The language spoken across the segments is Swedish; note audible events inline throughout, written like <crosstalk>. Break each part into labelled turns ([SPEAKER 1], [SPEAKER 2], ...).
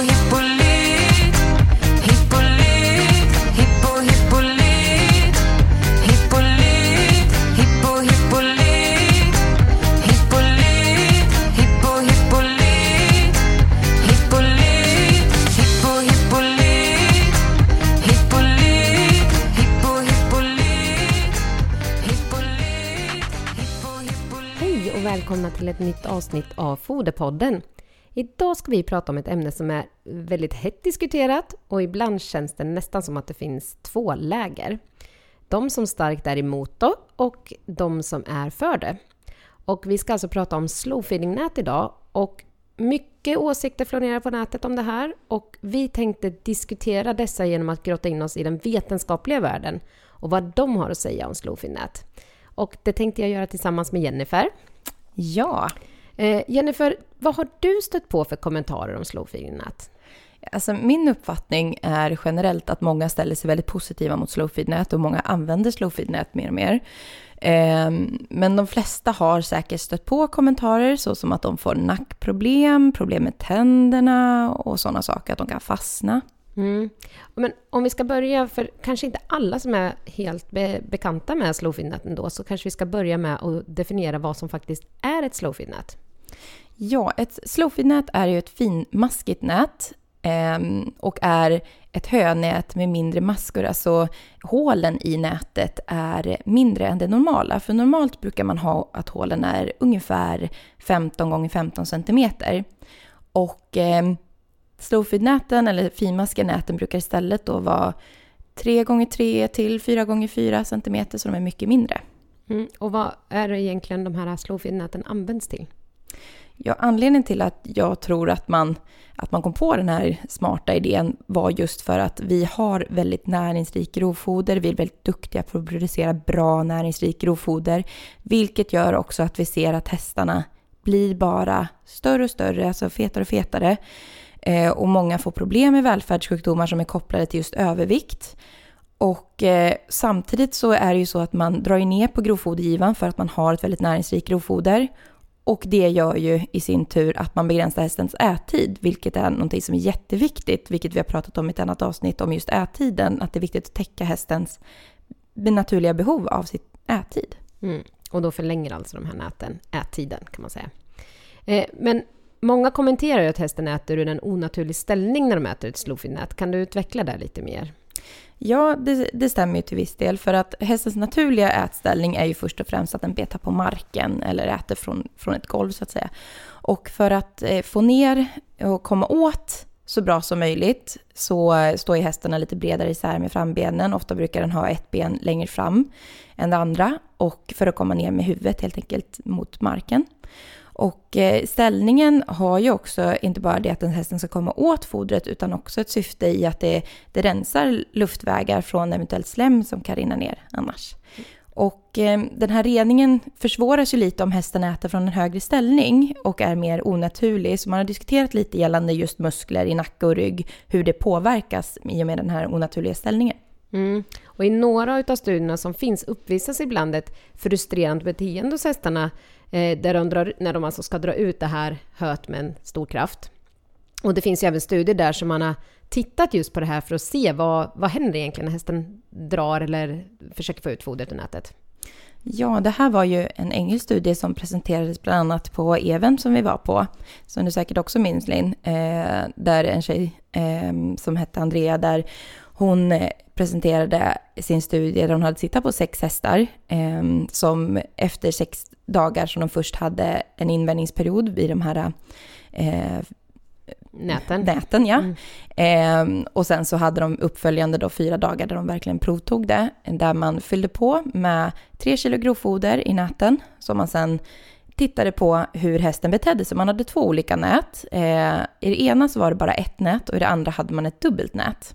[SPEAKER 1] hippolyt Hippolyt, hippo hippolyt Hippolyt, hippo hippolyt Hippolyt, hippo hippolyt Hippolyt, hippo hippolyt Hippolyt, hippo hippolyt Hippolyt, hippo hippolyt
[SPEAKER 2] Hej och välkomna till ett nytt avsnitt av Foderpodden. Idag ska vi prata om ett ämne som är väldigt hett diskuterat och ibland känns det nästan som att det finns två läger. De som starkt är emot det och de som är för det. Och vi ska alltså prata om slow feeding nät idag och mycket åsikter florerar på nätet om det här och vi tänkte diskutera dessa genom att grotta in oss i den vetenskapliga världen och vad de har att säga om slow feed nät. Och det tänkte jag göra tillsammans med Jennifer.
[SPEAKER 3] Ja,
[SPEAKER 2] Eh, Jennifer, vad har du stött på för kommentarer om slow feeding nät?
[SPEAKER 3] alltså min uppfattning är generellt att många ställer sig väldigt positiva mot slowfeed-nät och många använder slowfeed-nät mer och mer. Ehm, Men de flesta har säkert stött på kommentarer såsom att de får nackproblem, problem med tänderna och sådana saker, att de kan fastna.
[SPEAKER 2] Mm. Men om vi ska börja, för kanske inte alla som är helt be- bekanta med slow feed nät ändå, så kanske vi ska börja med att definiera vad som faktiskt är ett slow feed nät.
[SPEAKER 3] Ja, ett slowfeed-nät är ju ett finmaskigt nät eh, och är ett hönät med mindre maskor. Alltså hålen i nätet är mindre än det normala. För normalt brukar man ha att hålen är ungefär 15 gånger 15 centimeter. Och eh, slowfeed-näten eller finmaskiga näten brukar istället då vara 3 gånger 3 till 4 gånger 4 centimeter så de är mycket mindre.
[SPEAKER 2] Mm. Och vad är det egentligen de här slow feed näten används till?
[SPEAKER 3] Ja, anledningen till att jag tror att man, att man kom på den här smarta idén var just för att vi har väldigt näringsrik grovfoder. Vi är väldigt duktiga på att producera bra näringsrik grovfoder, vilket gör också att vi ser att hästarna blir bara större och större, alltså fetare och fetare. Eh, och många får problem med välfärdssjukdomar som är kopplade till just övervikt. Och eh, samtidigt så är det ju så att man drar ner på grovfodergivan för att man har ett väldigt näringsrikt grovfoder. Och det gör ju i sin tur att man begränsar hästens ättid, vilket är någonting som är jätteviktigt, vilket vi har pratat om i ett annat avsnitt om just ättiden, att det är viktigt att täcka hästens naturliga behov av sitt ättid.
[SPEAKER 2] Mm. Och då förlänger alltså de här näten ättiden kan man säga. Eh, men många kommenterar ju att hästen äter ur en onaturlig ställning när de äter ett slofie-nät. Kan du utveckla det lite mer?
[SPEAKER 3] Ja, det, det stämmer ju till viss del, för att hästens naturliga ätställning är ju först och främst att den betar på marken eller äter från, från ett golv så att säga. Och för att eh, få ner och komma åt så bra som möjligt så står ju hästarna lite bredare isär med frambenen. Ofta brukar den ha ett ben längre fram än det andra och för att komma ner med huvudet helt enkelt mot marken. Och eh, ställningen har ju också inte bara det att den hästen ska komma åt fodret utan också ett syfte i att det, det rensar luftvägar från eventuellt slem som kan rinna ner annars. Och eh, den här reningen försvåras ju lite om hästen äter från en högre ställning och är mer onaturlig. Så man har diskuterat lite gällande just muskler i nacke och rygg, hur det påverkas i och med den här onaturliga ställningen.
[SPEAKER 2] Mm. Och i några av studierna som finns uppvisas ibland ett frustrerande beteende hos hästarna Eh, där de drar, när de alltså ska dra ut det här höet med en stor kraft. Och det finns ju även studier där som man har tittat just på det här för att se vad, vad händer egentligen när hästen drar eller försöker få ut fodret ur nätet.
[SPEAKER 3] Ja, det här var ju en engelsk studie som presenterades bland annat på Even som vi var på, som du säkert också minns Linn, eh, där en tjej eh, som hette Andrea, där hon eh, presenterade sin studie där hon hade tittat på sex hästar eh, som efter sex dagar som de först hade en invändningsperiod vid de här eh,
[SPEAKER 2] Näten.
[SPEAKER 3] näten ja.
[SPEAKER 2] Mm.
[SPEAKER 3] Ehm, och sen så hade de uppföljande då fyra dagar där de verkligen provtog det. Där man fyllde på med tre kilo grovfoder i näten. Som man sen tittade på hur hästen betedde sig. Man hade två olika nät. Eh, I det ena så var det bara ett nät och i det andra hade man ett dubbelt nät.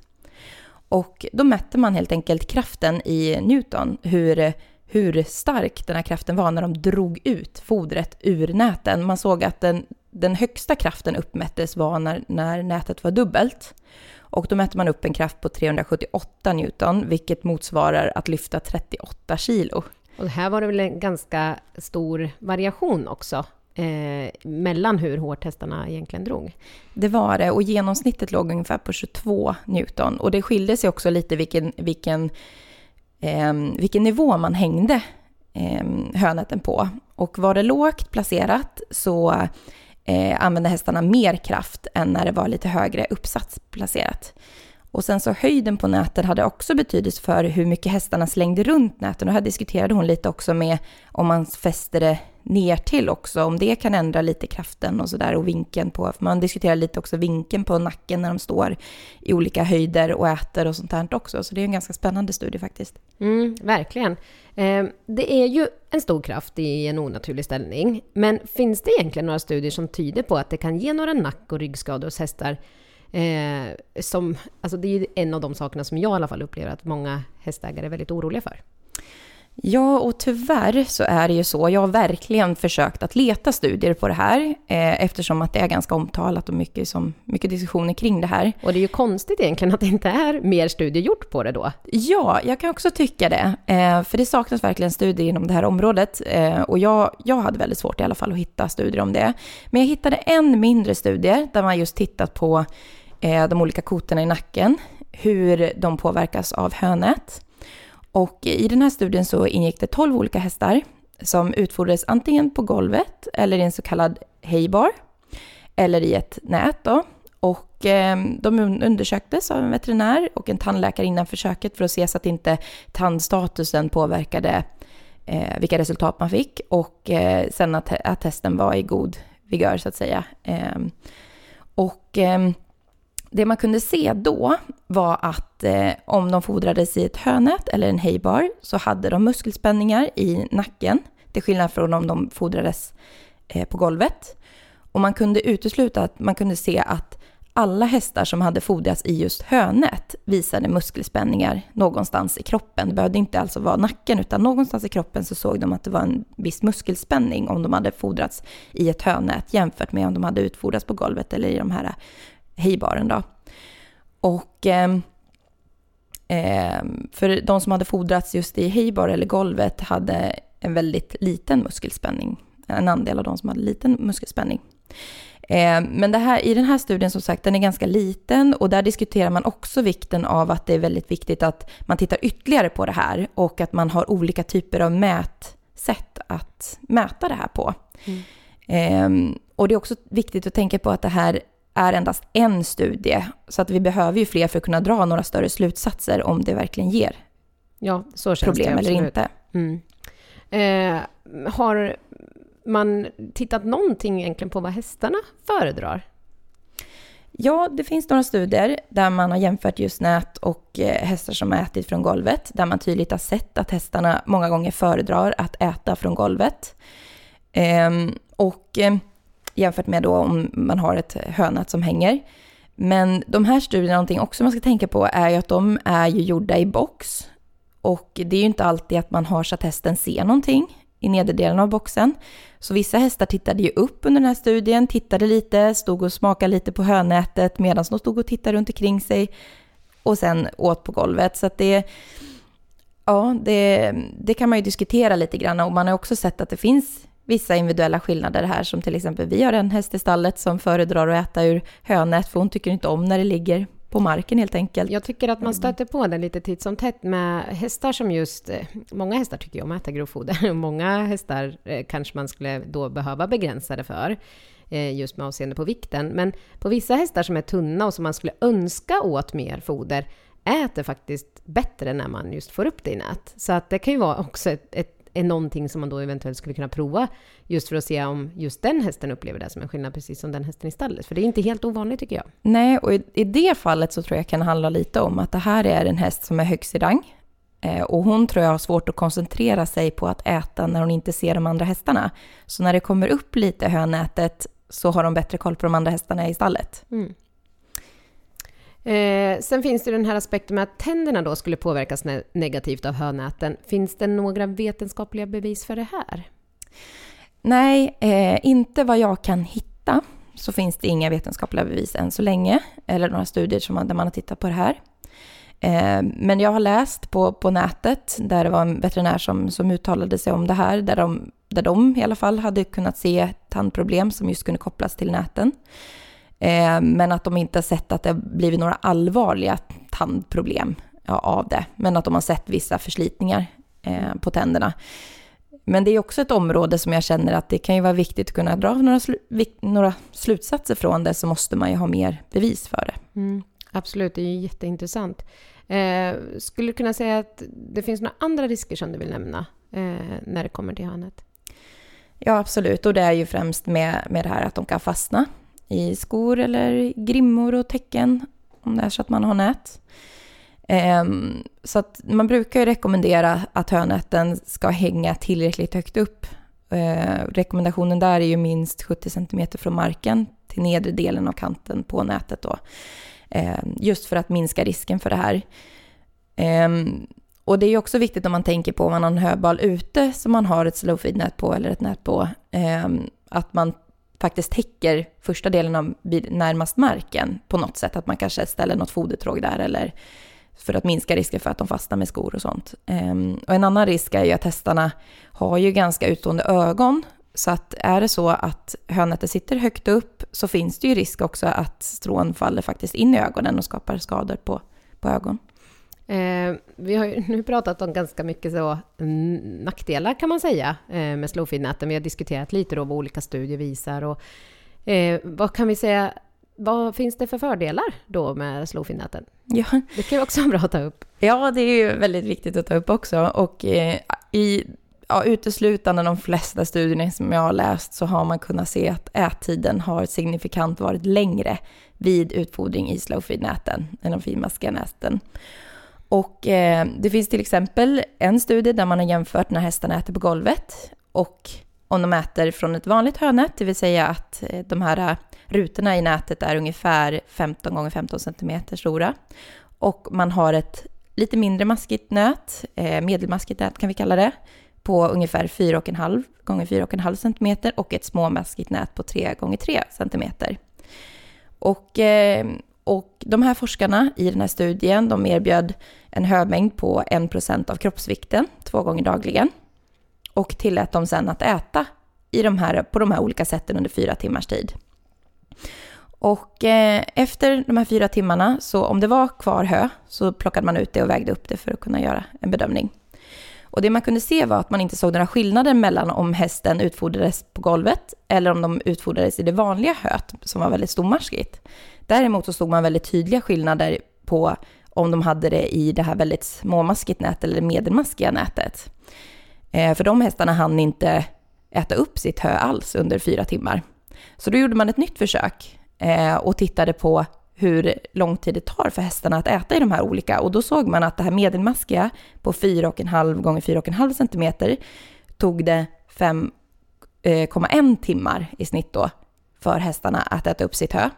[SPEAKER 3] Och då mätte man helt enkelt kraften i Newton, hur, hur stark den här kraften var när de drog ut fodret ur näten. Man såg att den, den högsta kraften uppmättes var när, när nätet var dubbelt. Och då mätte man upp en kraft på 378 Newton, vilket motsvarar att lyfta 38 kilo.
[SPEAKER 2] Och här var det väl en ganska stor variation också eh, mellan hur hårt hästarna egentligen drog.
[SPEAKER 3] Det var det och genomsnittet låg ungefär på 22 Newton. Och det skilde sig också lite vilken, vilken, eh, vilken nivå man hängde eh, hönäten på. Och var det lågt placerat så eh, använde hästarna mer kraft än när det var lite högre uppsatsplacerat. Och sen så höjden på näten hade också betydelse för hur mycket hästarna slängde runt näten. Och här diskuterade hon lite också med om man fäster det ner till också, om det kan ändra lite kraften och sådär och vinkeln på, för man diskuterar lite också vinkeln på nacken när de står i olika höjder och äter och sånt här också. Så det är en ganska spännande studie faktiskt.
[SPEAKER 2] Mm, verkligen. Eh, det är ju en stor kraft i en onaturlig ställning. Men finns det egentligen några studier som tyder på att det kan ge några nack och ryggskador hos hästar? Eh, som, alltså det är en av de sakerna som jag i alla fall upplever att många hästägare är väldigt oroliga för.
[SPEAKER 3] Ja, och tyvärr så är det ju så. Jag har verkligen försökt att leta studier på det här eh, eftersom att det är ganska omtalat och mycket, som, mycket diskussioner kring det här.
[SPEAKER 2] Och det är ju konstigt egentligen att det inte är mer studier gjort på det då.
[SPEAKER 3] Ja, jag kan också tycka det. Eh, för det saknas verkligen studier inom det här området. Eh, och jag, jag hade väldigt svårt i alla fall att hitta studier om det. Men jag hittade en mindre studie där man just tittat på eh, de olika kotorna i nacken, hur de påverkas av hönät. Och i den här studien så ingick det 12 olika hästar som utfordrades antingen på golvet eller i en så kallad haybar eller i ett nät då. Och eh, de undersöktes av en veterinär och en tandläkare innan försöket för att se så att inte tandstatusen påverkade eh, vilka resultat man fick och eh, sen att, att testen var i god vigör så att säga. Ehm, och ehm, det man kunde se då var att eh, om de fodrades i ett hönät eller en hejbar så hade de muskelspänningar i nacken, till skillnad från om de fodrades eh, på golvet. Och man kunde utesluta att man kunde se att alla hästar som hade fodrats i just hönät visade muskelspänningar någonstans i kroppen. Det behövde inte alltså vara nacken, utan någonstans i kroppen så såg de att det var en viss muskelspänning om de hade fodrats i ett hönät jämfört med om de hade utfodrats på golvet eller i de här hejbaren då. Och eh, för de som hade fodrats just i hejbar eller golvet hade en väldigt liten muskelspänning. En andel av de som hade liten muskelspänning. Eh, men det här, i den här studien som sagt, den är ganska liten och där diskuterar man också vikten av att det är väldigt viktigt att man tittar ytterligare på det här och att man har olika typer av mätsätt att mäta det här på. Mm. Eh, och det är också viktigt att tänka på att det här är endast en studie. Så att vi behöver ju fler för att kunna dra några större slutsatser om det verkligen ger
[SPEAKER 2] ja,
[SPEAKER 3] problem eller inte.
[SPEAKER 2] Mm. Eh, har man tittat någonting egentligen på vad hästarna föredrar?
[SPEAKER 3] Ja, det finns några studier där man har jämfört just nät och eh, hästar som har ätit från golvet, där man tydligt har sett att hästarna många gånger föredrar att äta från golvet. Ehm, och eh, jämfört med då om man har ett hönät som hänger. Men de här studierna, någonting också man ska tänka på är ju att de är ju gjorda i box. Och det är ju inte alltid att man har så att hästen ser någonting i nederdelen av boxen. Så vissa hästar tittade ju upp under den här studien, tittade lite, stod och smakade lite på hönätet medan de stod och tittade runt omkring sig och sen åt på golvet. Så att det, ja, det, det kan man ju diskutera lite grann och man har också sett att det finns vissa individuella skillnader här, som till exempel vi har en häst i stallet som föredrar att äta ur hönät, för hon tycker inte om när det ligger på marken helt enkelt.
[SPEAKER 2] Jag tycker att man stöter på det lite titt som tätt med hästar som just... Eh, många hästar tycker ju om att äta grovfoder. <laughs> Många hästar eh, kanske man skulle då behöva begränsa det för, eh, just med avseende på vikten. Men på vissa hästar som är tunna och som man skulle önska åt mer foder, äter faktiskt bättre när man just får upp det i nät. Så att det kan ju vara också ett, ett är någonting som man då eventuellt skulle kunna prova just för att se om just den hästen upplever det som en skillnad, precis som den hästen i stallet. För det är inte helt ovanligt tycker jag.
[SPEAKER 3] Nej, och i, i det fallet så tror jag kan handla lite om att det här är en häst som är högst i rang. Eh, och hon tror jag har svårt att koncentrera sig på att äta när hon inte ser de andra hästarna. Så när det kommer upp lite hönätet så har de bättre koll på de andra hästarna i stallet. Mm.
[SPEAKER 2] Eh, sen finns det den här aspekten med att tänderna då skulle påverkas ne negativt av hönäten. Finns det några vetenskapliga bevis för det här?
[SPEAKER 3] Nej, eh, inte vad jag kan hitta så finns det inga vetenskapliga bevis än så länge, eller några studier som man, där man har tittat på det här. Eh, men jag har läst på, på nätet, där det var en veterinär som, som uttalade sig om det här, där de där de i alla fall hade kunnat se tandproblem som just kunde kopplas till näten. Eh, men att de inte har sett att det har blivit några allvarliga tandproblem av det. Men att de har sett vissa förslitningar eh, på tänderna. Men det är också ett område som jag känner att det kan ju vara viktigt att kunna dra några, slu några slutsatser från det, så måste man ju ha mer bevis för det.
[SPEAKER 2] Mm, absolut, det är ju jätteintressant. Eh, skulle du kunna säga att det finns några andra risker som du vill nämna eh, när det kommer till hörnet?
[SPEAKER 3] Ja, absolut. Och det är ju främst med, med det här att de kan fastna i skor eller grimmor och täcken om det är så att man har nät. Ehm, så att man brukar ju rekommendera att hönäten ska hänga tillräckligt högt upp. Ehm, rekommendationen där är ju minst 70 cm från marken till nedre delen av kanten på nätet då. Ehm, just för att minska risken för det här. Och det är ju också viktigt om man tänker på om man har en höbal ute som man har ett slow feed-nät på eller ett nät på, att man faktiskt täcker första delen av närmast marken på något sätt. Att man kanske ställer något fodertråg där eller för att minska risken för att de fastnar med skor och sånt. Ehm, och en annan risk är ju att hästarna har ju ganska utstående ögon. Så att är det så att hönätet sitter högt upp så finns det ju risk också att strån faller faktiskt in i ögonen och skapar skador på, på ögon.
[SPEAKER 2] Eh, vi har ju <laughs> nu pratat om ganska mycket så nackdelar kan man säga eh, med slowfeed-näten. Vi har diskuterat lite då vad olika studier visar och eh, vad kan vi säga vad finns det för fördelar då med slowfeed-näten?
[SPEAKER 3] Ja.
[SPEAKER 2] Det kan ju också vara bra att ta upp.
[SPEAKER 3] Ja, det är ju väldigt viktigt att ta upp också. Och eh, i ja, uteslutande de flesta studierna som jag har läst så har man kunnat se att ättiden har signifikant varit längre vid utfodring i slowfeed-näten än de finmaskiga näten. Och eh, det finns till exempel en studie där man har jämfört när hästarna äter på golvet och om de äter från ett vanligt hönät, det vill säga att eh, de här eh, rutorna i nätet är ungefär 15 gånger 15 cm stora. Och man har ett lite mindre maskigt nät, eh, medelmaskigt nät kan vi kalla det, på ungefär 4,5 gånger 4,5 cm och ett småmaskigt nät på 3 gånger 3 cm. Och eh, och de här forskarna i den här studien, de erbjöd en hömängd på 1% av kroppsvikten två gånger dagligen. Och tillät dem sen att äta i de här, på de här olika sätten under fyra timmars tid. Och eh, efter de här fyra timmarna, så om det var kvar hö, så plockade man ut det och vägde upp det för att kunna göra en bedömning. Och det man kunde se var att man inte såg några skillnader mellan om hästen utfodrades på golvet eller om de utfodrades i det vanliga höet som var väldigt stormaskigt. Däremot så såg man väldigt tydliga skillnader på om de hade det i det här väldigt småmaskigt nätet eller medelmaskiga nätet. Eh, för de hästarna hann inte äta upp sitt hö alls under fyra timmar. Så då gjorde man ett nytt försök eh, och tittade på hur lång tid det tar för hästarna att äta i de här olika. Och då såg man att det här medelmaskiga på 4,5 gånger 4,5 cm tog det 5,1 eh, timmar i snitt då för hästarna att äta upp sitt hö.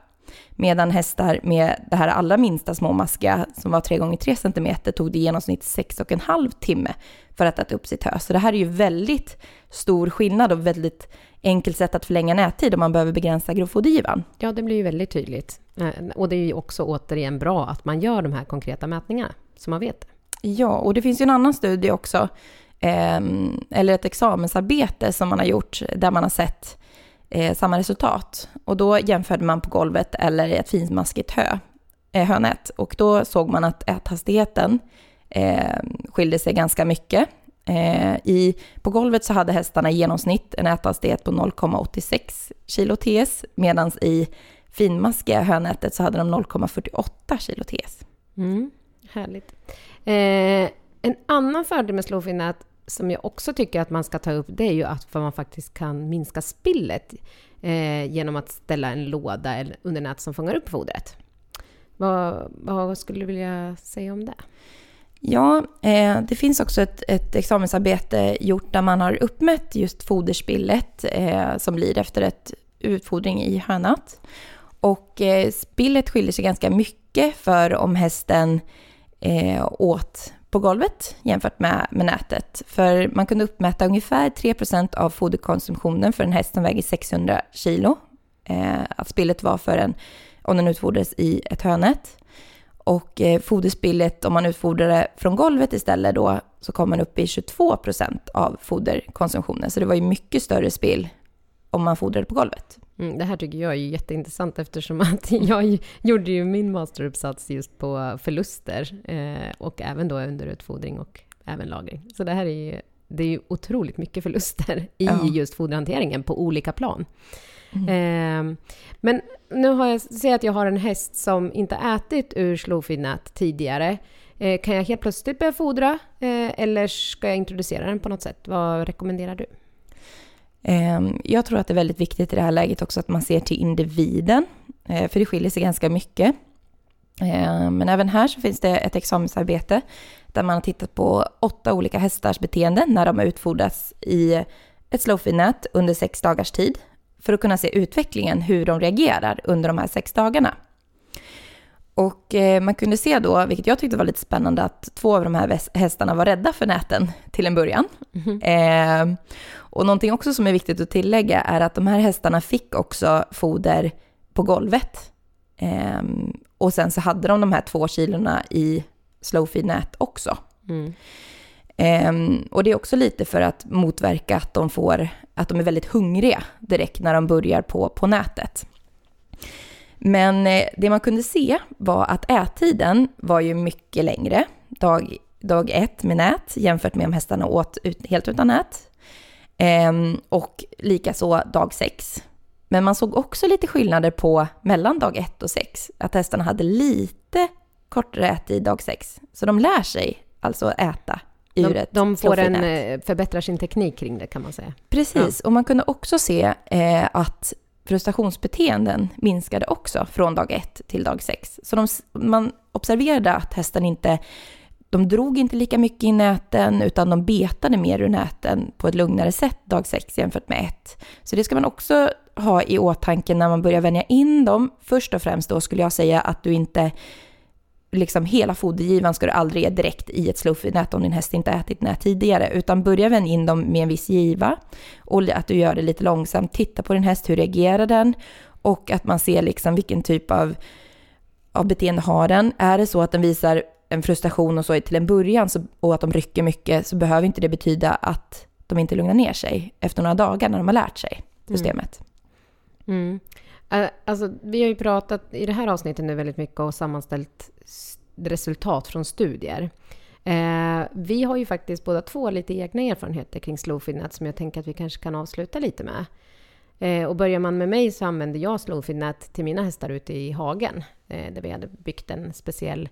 [SPEAKER 3] Medan hästar med det här allra minsta småmaskiga som var 3 gånger 3 cm tog det i genomsnitt 6,5 timme för att äta upp sitt hö. Så det här är ju väldigt stor skillnad och väldigt enkelt sätt att förlänga nättid om man behöver begränsa grovfodergivan.
[SPEAKER 2] Ja, det blir ju väldigt tydligt. Eh, och det är ju också återigen bra att man gör de här konkreta mätningarna, så man vet.
[SPEAKER 3] Ja, och det finns ju en annan studie också, eh, eller ett examensarbete som man har gjort där man har sett eh, samma resultat. Och då jämförde man på golvet eller ett finmaskigt hö, eh, hönät. Och då såg man att äthastigheten eh, skilde sig ganska mycket. Eh, i, på golvet så hade hästarna i genomsnitt en äthastighet på 0,86 kilo TS, medan i finmaskiga hönätet så hade de 0,48 kilo TS.
[SPEAKER 2] Mm, härligt. Eh, en annan fördel med slowfin som jag också tycker att man ska ta upp, det är ju att man faktiskt kan minska spillet eh, genom att ställa en låda under nät som fångar upp fodret. Vad, vad skulle du vilja säga om det?
[SPEAKER 3] Ja, eh, det finns också ett, ett examensarbete gjort där man har uppmätt just foderspillet eh, som blir efter ett utfodring i hönat. Och eh, spillet skiljer sig ganska mycket för om hästen eh, åt på golvet jämfört med, med nätet. För man kunde uppmäta ungefär 3% av foderkonsumtionen för en häst som väger 600 kilo. Eh, att spillet var för en, om den utfodrades i ett hönät. Och eh, foderspillet, om man utfodrade från golvet istället då, så kom man upp i 22 procent av foderkonsumtionen. Så det var ju mycket större spill om man fodrade på golvet.
[SPEAKER 2] Mm, det här tycker jag är jätteintressant eftersom <laughs> att jag gjorde ju min masteruppsats just på förluster eh, och även då underutfodring och även lagring. Så det här är ju, det är ju otroligt mycket förluster i
[SPEAKER 3] Ja.
[SPEAKER 2] just foderhanteringen på olika plan.
[SPEAKER 3] Mm.
[SPEAKER 2] Eh, men nu har jag, säg att jag har en häst som inte ätit ur slowfeednät tidigare. Eh, kan jag helt plötsligt börja fodra eh, eller ska jag introducera den på något sätt? Vad rekommenderar du?
[SPEAKER 3] Ehm, jag tror att det är väldigt viktigt i det här läget också att man ser till individen, eh, för det skiljer sig ganska mycket. Ehm, men även här så finns det ett examensarbete där man har tittat på åtta olika hästars beteende när de har utfodrats i ett slowfeed-nät under sex dagars tid för att kunna se utvecklingen, hur de reagerar under de här sex dagarna. Och eh, man kunde se då, vilket jag tyckte var lite spännande, att två av de här hästarna var rädda för näten till en början. Eh, och någonting också som är viktigt att tillägga är att de här hästarna fick också foder på golvet. Eh, och sen så hade de de här två kilorna i slowfeed-nät också.
[SPEAKER 2] Mm.
[SPEAKER 3] Ehm, och det är också lite för att motverka att de, får, att de är väldigt hungriga direkt när de börjar på, på nätet. Men eh, det man kunde se var att ättiden var ju mycket längre dag, dag ett med nät jämfört med om hästarna åt ut, helt utan nät. Ehm, och likaså dag sex. Men man såg också lite skillnader på mellan dag ett och sex. Att hästarna hade lite kortare ättid dag sex. Så de lär sig alltså äta ur
[SPEAKER 2] De,
[SPEAKER 3] ett
[SPEAKER 2] de får en, eh, förbättrar sin teknik kring det kan man säga.
[SPEAKER 3] Precis, och man kunde också se eh, att frustrationsbeteenden minskade också från dag ett till dag sex. Så de, man observerade att hästen inte, de drog inte lika mycket i näten utan de betade mer ur näten på ett lugnare sätt dag sex jämfört med ett. Så det ska man också ha i åtanke när man börjar vänja in dem. Först och främst då skulle jag säga att du inte liksom hela fodergivan ska du aldrig ge direkt i ett slowfeed-nät om din häst inte ätit nät tidigare, utan börja vänja in dem med en viss giva och att du gör det lite långsamt. Titta på din häst, hur reagerar den? Och att man ser liksom vilken typ av, av beteende har den. Är det så att den visar en frustration och så till en början så, och att de rycker mycket så behöver inte det betyda att de inte lugnar ner sig efter några dagar när de har lärt sig systemet.
[SPEAKER 2] Mm. Eh, Eh, alltså, vi har ju pratat i det här avsnittet nu väldigt mycket och sammanställt resultat från studier. Eh, vi har ju faktiskt båda två lite egna erfarenheter kring slowfeednät som jag tänker att vi kanske kan avsluta lite med. Eh, och börjar man med mig så använder jag slowfeednät till mina hästar ute i hagen. Eh, där vi hade byggt en speciell,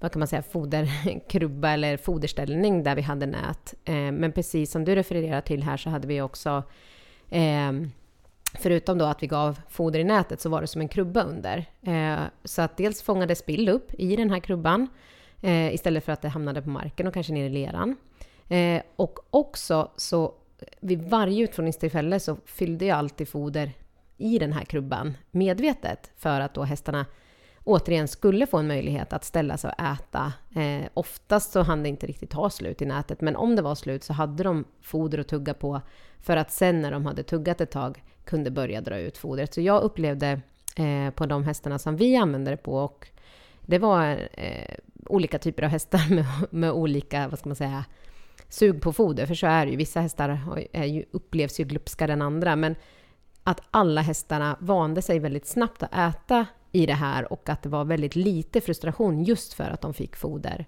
[SPEAKER 2] vad kan man säga, foderkrubba eller foderställning där vi hade nät. Eh, men precis som du refererar till här så hade vi också ehm, Förutom då att vi gav foder i nätet så var det som en krubba under. Eh, så att dels fångades spill upp i den här krubban eh, istället för att det hamnade på marken och kanske ner i leran. Eh, och också så vid varje utfodringstillfälle så fyllde jag alltid foder i den här krubban medvetet för att då hästarna återigen skulle få en möjlighet att ställa sig och äta. Eh, oftast så hann det inte riktigt ta slut i nätet, men om det var slut så hade de foder att tugga på för att sen när de hade tuggat ett tag kunde börja dra ut fodret. Så jag upplevde eh, på de hästarna som vi använde det på och det var eh, olika typer av hästar <laughs> med, med olika, vad ska man säga, sug på foder. För så är det ju. Vissa hästar är ju, upplevs ju glupskare än andra. Men att alla hästarna vande sig väldigt snabbt att äta i det här och att det var väldigt lite frustration just för att de fick foder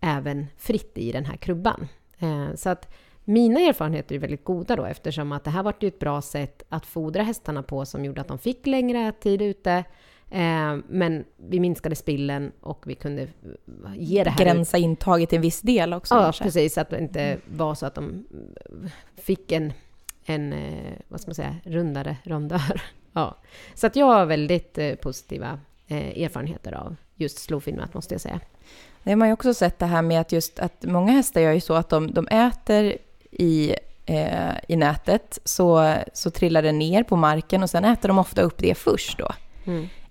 [SPEAKER 2] även fritt i den här krubban. Eh, så att mina erfarenheter är väldigt goda då eftersom att det här var ju ett bra sätt att fodra hästarna på som gjorde att de fick längre ättid ute. Eh, men vi minskade spillen och vi kunde eh, ge det här
[SPEAKER 3] Gränsa intaget till en viss del också.
[SPEAKER 2] Ja,
[SPEAKER 3] kanske.
[SPEAKER 2] precis. Så att det inte var så att de fick en, en eh, vad ska man säga, rundare rondör. <laughs> Ja. Så att jag har väldigt eh, positiva eh, erfarenheter av just slowfeednät, måste jag säga.
[SPEAKER 3] Det har man ju också sett det här med att just att många hästar gör ju så att de, de äter i, eh, i nätet så, så trillar det ner på marken och sen äter de ofta upp det först då.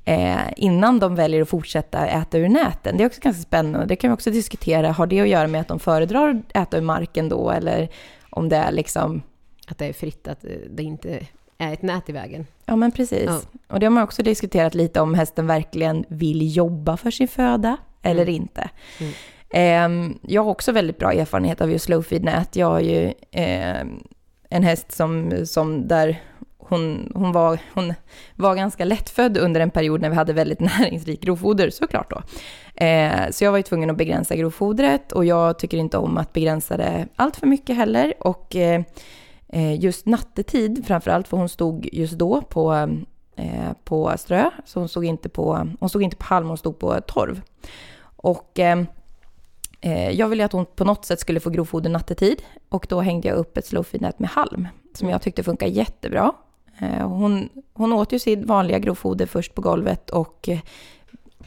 [SPEAKER 3] Eh, innan de väljer att fortsätta äta ur näten. Det är också ganska spännande. Det kan vi också diskutera. Har det att göra med att de föredrar att äta ur marken då eller om det är liksom
[SPEAKER 2] Att det är fritt, att det inte är ett nät i vägen.
[SPEAKER 3] Ja, men precis.
[SPEAKER 2] Ja.
[SPEAKER 3] Och det har man också diskuterat lite om hästen verkligen vill jobba för sin föda eller inte.
[SPEAKER 2] Mm.
[SPEAKER 3] Ehm, jag har också väldigt bra erfarenhet av just slow feed nät. Jag har ju ehm, en häst som, som där hon, hon, var, hon var ganska lättfödd under en period när vi hade väldigt <laughs> näringsrik grovfoder såklart då. Eh, så jag var ju tvungen att begränsa grovfodret och jag tycker inte om att begränsa det allt för mycket heller. Och eh, eh, just nattetid framförallt, för hon stod just då på, eh, på strö, så hon stod, inte på, hon stod inte på halm, hon stod på torv. Och eh, jag ville att hon på något sätt skulle få grovfoder nattetid och då hängde jag upp ett slowfeed-nät med halm som jag tyckte funkar jättebra. Eh, hon, hon åt ju sitt vanliga grovfoder först på golvet och eh,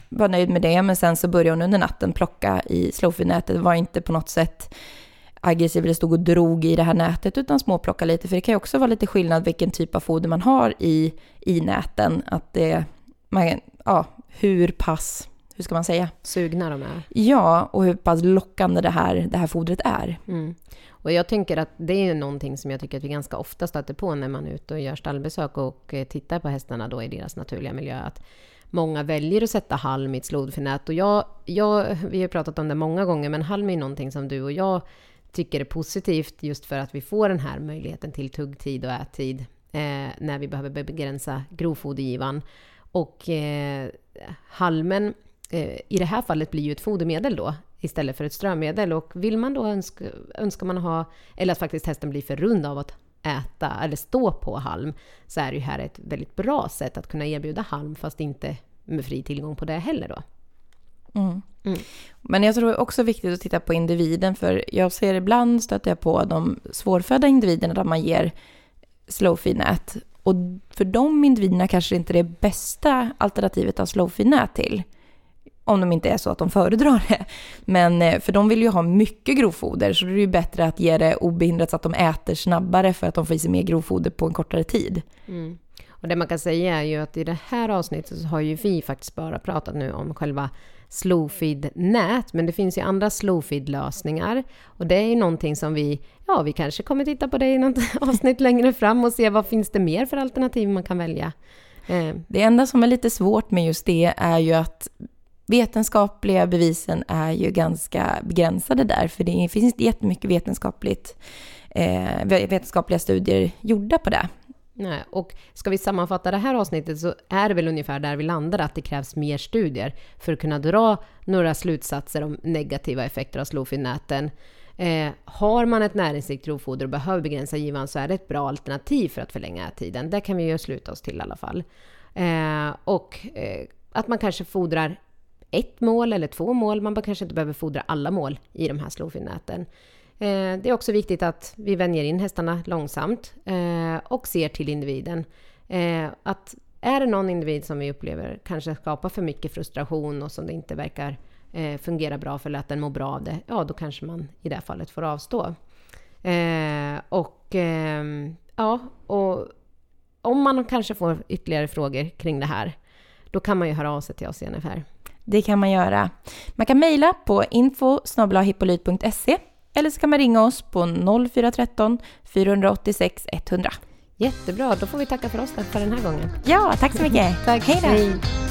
[SPEAKER 3] var nöjd med det, men sen så började hon under natten plocka i slowfeed-nätet. Var inte på något sätt aggressiv eller stod och drog i det här nätet, utan småplocka lite. För det kan ju också vara lite skillnad vilken typ av foder man har i, i näten. Att det, man, ja, hur pass, hur ska man säga?
[SPEAKER 2] Sugna de är.
[SPEAKER 3] Ja, och hur pass lockande det här, det här fodret är.
[SPEAKER 2] Mm. Och jag tänker att det är ju någonting som jag tycker att vi ganska ofta stöter på när man är ute och gör stallbesök och eh, tittar på hästarna då i deras naturliga miljö. Att många väljer att sätta halm i ett slodförnät. Och jag, jag, vi har pratat om det många gånger, men halm är någonting som du och jag tycker är positivt just för att vi får den här möjligheten till tuggtid och ättid eh, när vi behöver begränsa grovfodergivan. Och eh, halmen i det här fallet blir ju ett fodermedel då istället för ett strömedel. Och vill man då önska, önskar man ha, eller att faktiskt hästen blir för rund av att äta eller stå på halm, så är det ju här ett väldigt bra sätt att kunna erbjuda halm fast inte med fri tillgång på det heller då.
[SPEAKER 3] Mm.
[SPEAKER 2] Mm.
[SPEAKER 3] Men jag tror det är också viktigt att titta på individen, för jag ser ibland stöter jag på de svårfödda individerna där man ger slowfeed-nät. Och för de individerna kanske det inte är det bästa alternativet av slowfeed-nät till. Om de inte är så att de föredrar det. Men eh, för de vill ju ha mycket grovfoder, så det är ju bättre att ge det obehindrat så att de äter snabbare för att de får i sig mer grovfoder på en kortare tid.
[SPEAKER 2] Mm. Och det man kan säga är ju att i det här avsnittet så har ju vi faktiskt bara pratat nu om själva slowfeed-nät, men det finns ju andra slowfeed-lösningar. Och det är ju någonting som vi, ja, vi kanske kommer titta på det i något <laughs> avsnitt längre fram och se vad finns det mer för alternativ man kan välja. Eh,
[SPEAKER 3] Det enda som är lite svårt med just det är ju att vetenskapliga bevisen är ju ganska begränsade där, för det finns inte jättemycket vetenskapligt, eh, vetenskapliga studier gjorda på det.
[SPEAKER 2] Nej, och ska vi sammanfatta det här avsnittet så är det väl ungefär där vi landar, att det krävs mer studier för att kunna dra några slutsatser om negativa effekter av slowfeed-näten. Eh, har man ett näringsrikt grovfoder och behöver begränsa givan så är det ett bra alternativ för att förlänga tiden. Det kan vi ju sluta oss till i alla fall. Eh, och eh, att man kanske fodrar ett mål eller två mål. Man kanske inte behöver fodra alla mål i de här slowfeed-näten. Eh, det är också viktigt att vi vänjer in hästarna långsamt eh, och ser till individen. Eh, att är det någon individ som vi upplever kanske skapar för mycket frustration och som det inte verkar fungera bra för eller att den mår bra av det, ja då kanske man i det här fallet får avstå. Och ehm, ja, och om man kanske får ytterligare frågor kring det här, då kan man ju höra av sig till oss i NFR.
[SPEAKER 3] Det kan man göra. Man kan mejla på info eller så kan man ringa oss på 0413 486 100.
[SPEAKER 2] Jättebra, då får vi tacka för oss för den här gången.
[SPEAKER 3] Ja, tack så mycket.
[SPEAKER 2] Tack,
[SPEAKER 3] Hej då.
[SPEAKER 2] hej.